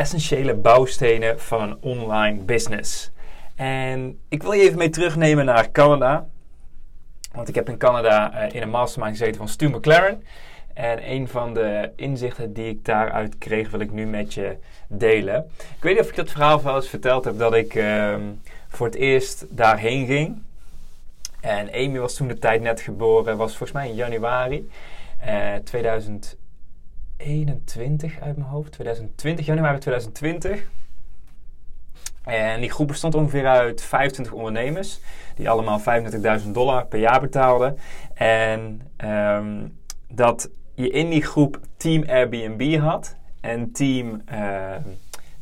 Essentiële bouwstenen van een online business. En ik wil je even mee terugnemen naar Canada. Want ik heb in Canada eh, in een mastermind gezeten van Stu McLaren. En een van de inzichten die ik daaruit kreeg, wil ik nu met je delen. Ik weet niet of ik dat verhaal wel eens verteld heb dat ik ehm, voor het eerst daarheen ging. En Amy was toen de tijd net geboren, was volgens mij in januari uh, 2000. 2021 uit mijn hoofd. 2020, januari 2020. En die groep bestond ongeveer uit 25 ondernemers. Die allemaal 35.000 dollar per jaar betaalden. En um, dat je in die groep Team Airbnb had. En Team, uh,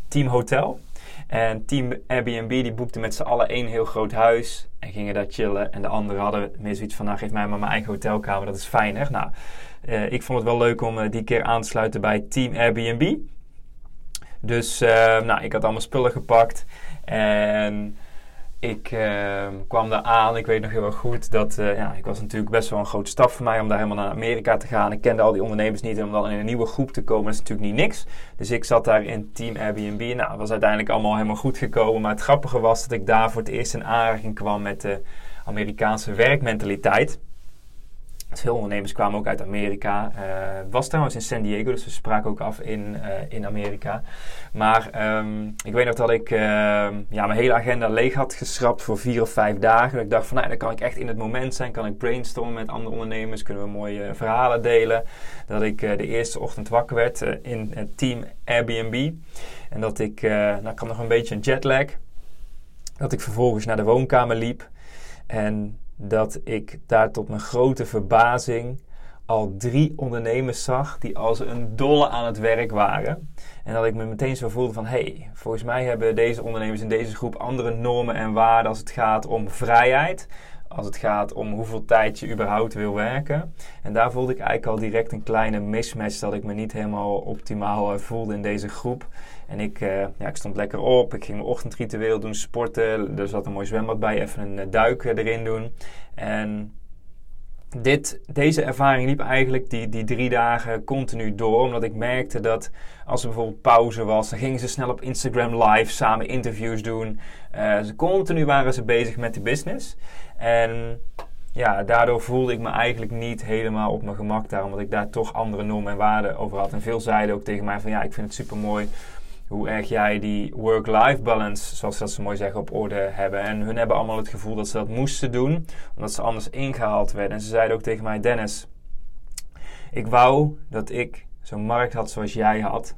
team Hotel. En Team Airbnb die boekte met z'n allen één heel groot huis. En gingen daar chillen. En de anderen hadden meer zoiets van, nou geef mij maar mijn eigen hotelkamer. Dat is fijner. Nou, uh, ik vond het wel leuk om uh, die keer aan te sluiten bij Team Airbnb. Dus uh, nou, ik had allemaal spullen gepakt. En ik kwam daar aan. Ik weet nog heel erg goed dat ja, ik was natuurlijk best wel een grote stap voor mij om daar helemaal naar Amerika te gaan. Ik kende al die ondernemers niet en om dan in een nieuwe groep te komen is natuurlijk niet niks. Dus ik zat daar in Team Airbnb. Nou, dat was uiteindelijk allemaal helemaal goed gekomen. Maar het grappige was dat ik daar voor het eerst in aanraking kwam met de Amerikaanse werkmentaliteit. Veel ondernemers kwamen ook uit Amerika. Uh, was trouwens in San Diego, dus we spraken ook af in, uh, in Amerika. Maar um, ik weet nog dat ik uh, ja, mijn hele agenda leeg had geschrapt voor vier of vijf dagen. Dat ik dacht van, nou, dan kan ik echt in het moment zijn. Kan ik brainstormen met andere ondernemers. Kunnen we mooie verhalen delen. Dat ik de eerste ochtend wakker werd in het team Airbnb. En dat ik, nou, ik had nog een beetje een jetlag. Dat ik vervolgens naar de woonkamer liep. En dat ik daar tot mijn grote verbazing al drie ondernemers zag die als een dolle aan het werk waren. En dat ik me meteen zo voelde van, hé, hey, volgens mij hebben deze ondernemers in deze groep andere normen en waarden als het gaat om vrijheid. Als het gaat om hoeveel tijd je überhaupt wil werken. En daar voelde ik eigenlijk al direct een kleine mismatch dat ik me niet helemaal optimaal eh, voelde in deze groep. En ik, uh, ja, ik stond lekker op. Ik ging mijn ochtendritueel doen, sporten. Er zat een mooi zwembad bij, even een eh, duik erin doen. En dit, deze ervaring liep eigenlijk die, die drie dagen continu door. Omdat ik merkte dat als er bijvoorbeeld pauze was, dan gingen ze snel op Instagram live samen interviews doen. Uh, ze continu waren ze bezig met de business. En ja, daardoor voelde ik me eigenlijk niet helemaal op mijn gemak daar. Omdat ik daar toch andere normen en waarden over had. En veel zeiden ook tegen mij van ja, ik vind het super mooi hoe erg jij die work-life balance, zoals ze dat zo mooi zeggen, op orde hebben. En hun hebben allemaal het gevoel dat ze dat moesten doen, omdat ze anders ingehaald werden. En ze zeiden ook tegen mij, Dennis, ik wou dat ik zo'n markt had zoals jij had.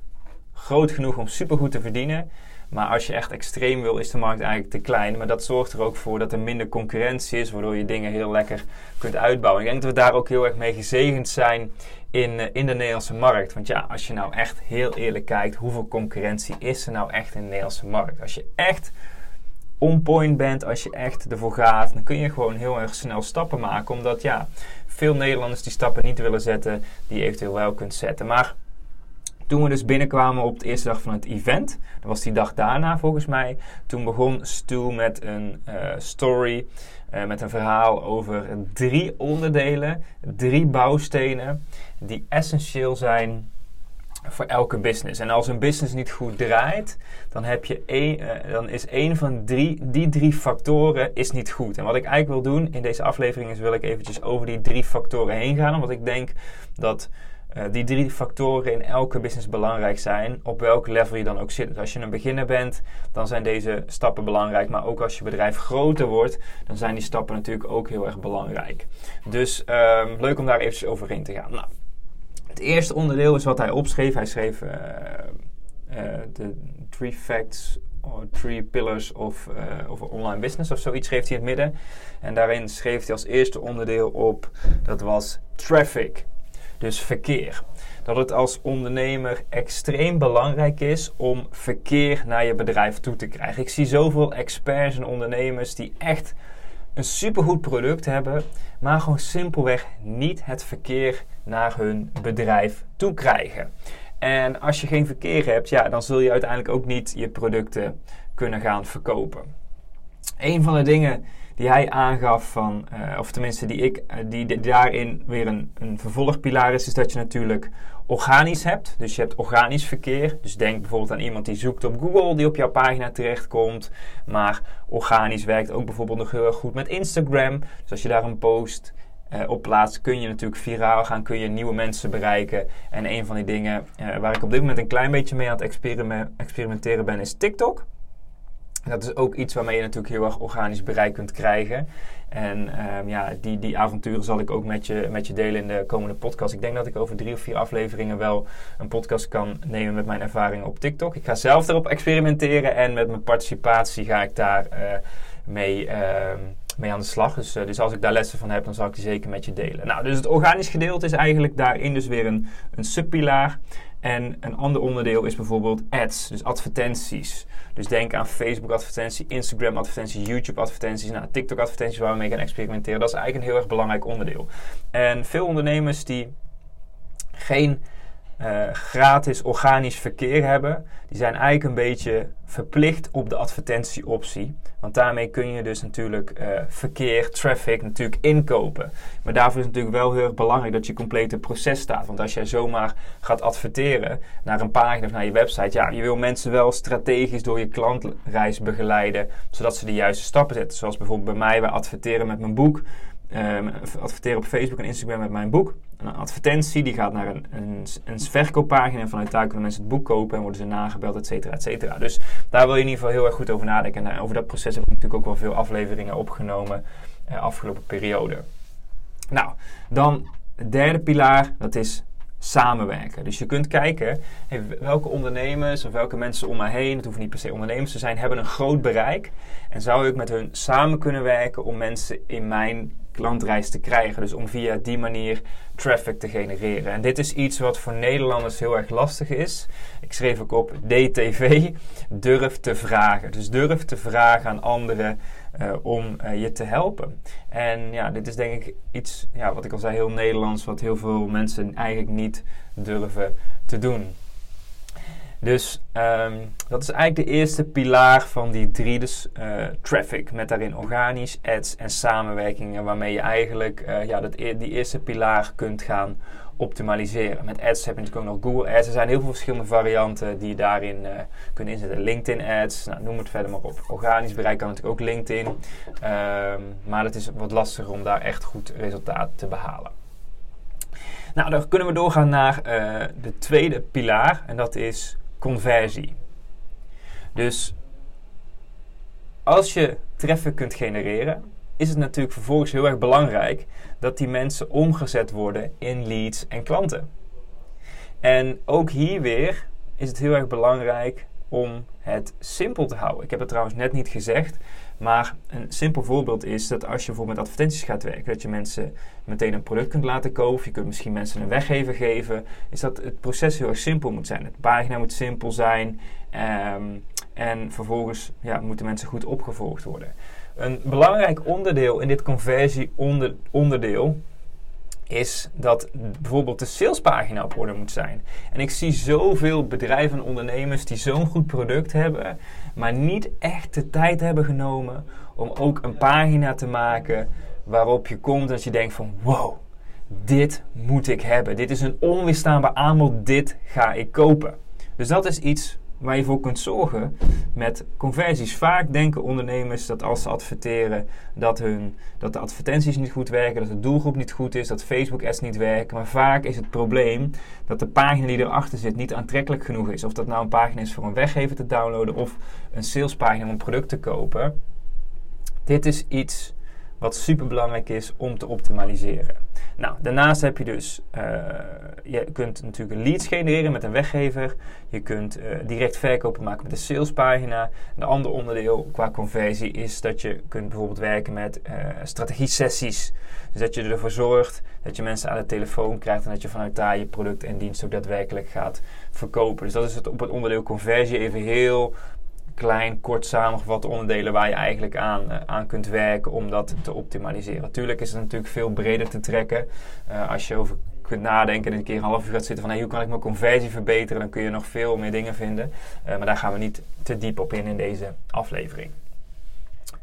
Groot genoeg om supergoed te verdienen. Maar als je echt extreem wil, is de markt eigenlijk te klein. Maar dat zorgt er ook voor dat er minder concurrentie is, waardoor je dingen heel lekker kunt uitbouwen. Ik denk dat we daar ook heel erg mee gezegend zijn in, eh, in de Nederlandse markt. Want ja, als je nou echt heel eerlijk kijkt, hoeveel concurrentie is er nou echt in de Nederlandse markt? Als je echt on point bent, als je echt ervoor gaat, dan kun je gewoon heel erg snel stappen maken. Omdat ja, veel Nederlanders die stappen niet willen zetten, die je eventueel wel kunt zetten. Maar toen we dus binnenkwamen op de eerste dag van het event, dat was die dag daarna volgens mij, toen begon Stu met een uh, story, uh, met een verhaal over drie onderdelen, drie bouwstenen die essentieel zijn voor elke business. En als een business niet goed draait, dan, heb je een, uh, dan is een van drie, die drie factoren is niet goed. En wat ik eigenlijk wil doen in deze aflevering is wil ik eventjes over die drie factoren heen gaan. Omdat ik denk dat uh, die drie factoren in elke business belangrijk zijn, op welk level je dan ook zit. Dus als je een beginner bent, dan zijn deze stappen belangrijk. Maar ook als je bedrijf groter wordt, dan zijn die stappen natuurlijk ook heel erg belangrijk. Dus um, leuk om daar eventjes overheen te gaan. Nou, het eerste onderdeel is wat hij opschreef. Hij schreef uh, uh, de three facts or three pillars of, of online business of zoiets schreef hij in het midden. En daarin schreef hij als eerste onderdeel op, dat was traffic. Dus verkeer. Dat het als ondernemer extreem belangrijk is om verkeer naar je bedrijf toe te krijgen. Ik zie zoveel experts en ondernemers die echt een supergoed product hebben, maar gewoon simpelweg niet het verkeer naar hun bedrijf toe krijgen. En als je geen verkeer hebt, ja, dan zul je uiteindelijk ook niet je producten kunnen gaan verkopen. Een van de dingen die hij aangaf van, uh, of tenminste die ik, uh, die, daarin weer een, een vervolgpilaar is, is dat je natuurlijk organisch hebt. Dus je hebt organisch verkeer. Dus denk bijvoorbeeld aan iemand die zoekt op Google, die op jouw pagina terechtkomt. Maar organisch werkt ook bijvoorbeeld nog heel erg goed met Instagram. Dus als je daar een post uh, op plaatst, kun je natuurlijk viraal gaan, kun je nieuwe mensen bereiken. En een van die dingen waar ik op dit moment een klein beetje mee aan het experimenteren ben, is TikTok. Dat is ook iets waarmee je natuurlijk heel erg organisch bereik kunt krijgen. En um, ja, die, die avonturen zal ik ook met je, met je delen in de komende podcast. Ik denk dat ik over drie of vier afleveringen wel een podcast kan nemen met mijn ervaringen op TikTok. Ik ga zelf erop experimenteren en met mijn participatie ga ik daar uh, mee, uh, mee aan de slag. Dus, uh, dus als ik daar lessen van heb, dan zal ik die zeker met je delen. Nou, dus het organisch gedeelte is eigenlijk daarin dus weer een, een subpilaar. En een ander onderdeel is bijvoorbeeld ads, dus advertenties. Dus denk aan Facebook advertenties, Instagram advertenties, YouTube advertenties, nou, TikTok advertenties waar we mee gaan experimenteren. Dat is eigenlijk een heel erg belangrijk onderdeel. En veel ondernemers die geen uh, gratis organisch verkeer hebben, die zijn eigenlijk een beetje verplicht op de advertentieoptie. Want daarmee kun je dus natuurlijk uh, verkeer, traffic natuurlijk inkopen. Maar daarvoor is het natuurlijk wel heel erg belangrijk dat je complete proces staat. Want als jij zomaar gaat adverteren naar een pagina of naar je website, ja, je wil mensen wel strategisch door je klantreis begeleiden, zodat ze de juiste stappen zetten. Zoals bijvoorbeeld bij mij, wij adverteren met mijn boek. Um, adverteren op Facebook en Instagram met mijn boek. Een advertentie die gaat naar een, een, een verkooppagina en vanuit daar kunnen mensen het boek kopen en worden ze nagebeld, et cetera, et cetera. Dus daar wil je in ieder geval heel erg goed over nadenken. En over dat proces heb ik natuurlijk ook wel veel afleveringen opgenomen uh, afgelopen periode. Nou, dan de derde pilaar, dat is samenwerken. Dus je kunt kijken welke ondernemers of welke mensen om mij heen, het hoeven niet per se ondernemers te zijn, hebben een groot bereik. En zou ik met hun samen kunnen werken om mensen in mijn klantreis te krijgen. Dus om via die manier traffic te genereren. En dit is iets wat voor Nederlanders heel erg lastig is. Ik schreef ook op DTV, durf te vragen. Dus durf te vragen aan anderen uh, om uh, je te helpen. En ja, dit is denk ik iets, ja, wat ik al zei, heel Nederlands, wat heel veel mensen eigenlijk niet durven te doen. Dus um, dat is eigenlijk de eerste pilaar van die drie, dus uh, traffic, met daarin organisch, ads en samenwerkingen, waarmee je eigenlijk uh, ja, dat, e-, die eerste pilaar kunt gaan optimaliseren. Met ads heb je natuurlijk ook nog Google Ads. Er zijn heel veel verschillende varianten die je daarin uh, kunnen inzetten. LinkedIn Ads, nou, noem het verder maar op. Organisch bereik kan natuurlijk ook LinkedIn. Um, maar het is wat lastiger om daar echt goed resultaat te behalen. Nou, dan kunnen we doorgaan naar de tweede pilaar en dat is conversie. Dus als je traffic kunt genereren, is het natuurlijk vervolgens heel erg belangrijk dat die mensen omgezet worden in leads en klanten. En ook hier weer is het heel erg belangrijk om het simpel te houden. Ik heb het trouwens net niet gezegd, maar een simpel voorbeeld is dat als je bijvoorbeeld met advertenties gaat werken, dat je mensen meteen een product kunt laten kopen, je kunt misschien mensen een weggever geven, is dat het proces heel erg simpel moet zijn. De pagina moet simpel zijn um, en vervolgens ja, moeten mensen goed opgevolgd worden. Een belangrijk onderdeel in dit conversie-onderdeel is dat bijvoorbeeld de salespagina op orde moet zijn. En ik zie zoveel bedrijven en ondernemers die zo'n goed product hebben, maar niet echt de tijd hebben genomen om ook een pagina te maken waarop je komt dat je denkt van wow, dit moet ik hebben. Dit is een onweerstaanbaar aanbod, dit ga ik kopen. Dus dat is iets waar je voor kunt zorgen met conversies. Vaak denken ondernemers dat als ze adverteren, dat, hun, dat de advertenties niet goed werken, dat de doelgroep niet goed is, dat Facebook ads niet werken. Maar vaak is het probleem dat de pagina die erachter zit niet aantrekkelijk genoeg is. Of dat nou een pagina is voor een weggever te downloaden of een salespagina om een product te kopen. Dit is iets wat super belangrijk is om te optimaliseren. Nou, daarnaast heb je dus, uh, je kunt natuurlijk leads genereren met een weggever. Je kunt uh, direct verkopen maken met een salespagina. Een ander onderdeel qua conversie is dat je kunt bijvoorbeeld werken met uh, strategie-sessies. Dus dat je ervoor zorgt dat je mensen aan de telefoon krijgt en dat je vanuit daar je product en dienst ook daadwerkelijk gaat verkopen. Dus dat is het op het onderdeel conversie even heel klein, kort samengevatte onderdelen waar je eigenlijk aan, uh, aan kunt werken om dat te optimaliseren. Natuurlijk is het natuurlijk veel breder te trekken. Uh, als je over kunt nadenken en een keer een half uur gaat zitten van hey, hoe kan ik mijn conversie verbeteren, dan kun je nog veel meer dingen vinden. Uh, maar daar gaan we niet te diep op in in deze aflevering.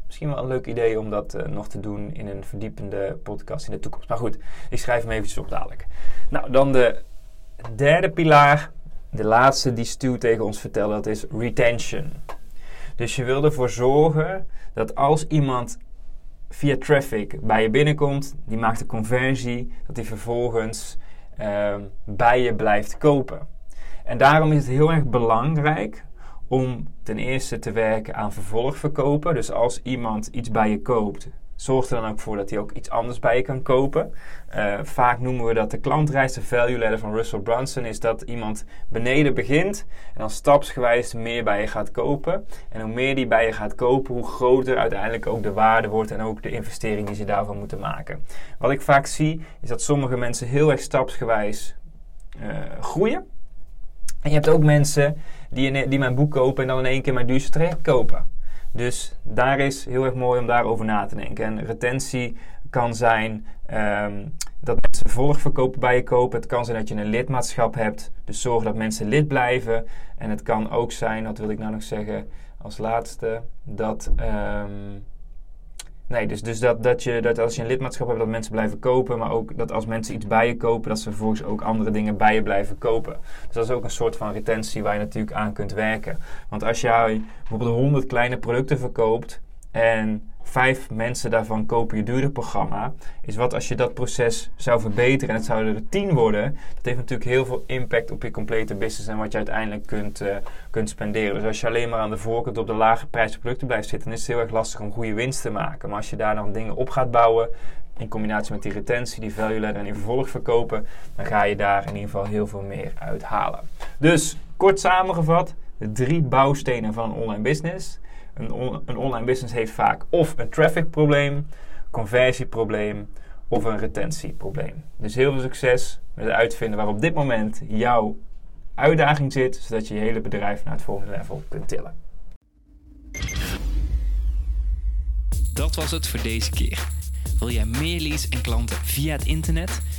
Misschien wel een leuk idee om dat nog te doen in een verdiepende podcast in de toekomst. Maar goed, ik schrijf hem eventjes op dadelijk. Nou, dan de derde pilaar. De laatste die Stu tegen ons vertelde, dat is retention. Dus je wil ervoor zorgen dat als iemand via traffic bij je binnenkomt, die maakt de conversie, dat die vervolgens uh, bij je blijft kopen. En daarom is het heel erg belangrijk om ten eerste te werken aan vervolgverkopen. Dus als iemand iets bij je koopt, Zorg er dan ook voor dat hij ook iets anders bij je kan kopen. Uh, vaak noemen we dat de klantreis, de value ladder van Russell Brunson, is dat iemand beneden begint en dan stapsgewijs meer bij je gaat kopen. En hoe meer die bij je gaat kopen, hoe groter uiteindelijk ook de waarde wordt en ook de investering die ze daarvan moeten maken. Wat ik vaak zie, is dat sommige mensen heel erg stapsgewijs uh, groeien. En je hebt ook mensen die, die mijn boek kopen en dan in één keer mijn duurste traject kopen. Dus daar is heel erg mooi om daarover na te denken. En retentie kan zijn um, dat mensen volgverkopen bij je kopen. Het kan zijn dat je een lidmaatschap hebt. Dus zorg dat mensen lid blijven. En het kan ook zijn, wat wil ik nou nog zeggen als laatste, dat. Um, Nee, dus, dus dat, dat, je, dat als je een lidmaatschap hebt, dat mensen blijven kopen. Maar ook dat als mensen iets bij je kopen, dat ze vervolgens ook andere dingen bij je blijven kopen. Dus dat is ook een soort van retentie waar je natuurlijk aan kunt werken. Want als jij bijvoorbeeld 100 kleine producten verkoopt en vijf mensen daarvan kopen je duurder programma, is wat als je dat proces zou verbeteren en het zouden er tien worden, dat heeft natuurlijk heel veel impact op je complete business en wat je uiteindelijk kunt, uh, kunt spenderen. Dus als je alleen maar aan de voorkant op de lage prijs producten blijft zitten, is het heel erg lastig om goede winst te maken. Maar als je daar dan dingen op gaat bouwen, in combinatie met die retentie, die value ladder en die vervolg verkopen, dan ga je daar in ieder geval heel veel meer uit halen. Dus kort samengevat, de drie bouwstenen van een online business. Een, een online business heeft vaak of een traffic probleem, conversieprobleem of een retentieprobleem. Dus heel veel succes met het uitvinden waar op dit moment jouw uitdaging zit, zodat je je hele bedrijf naar het volgende level kunt tillen. Dat was het voor deze keer. Wil jij meer leads en klanten via het internet?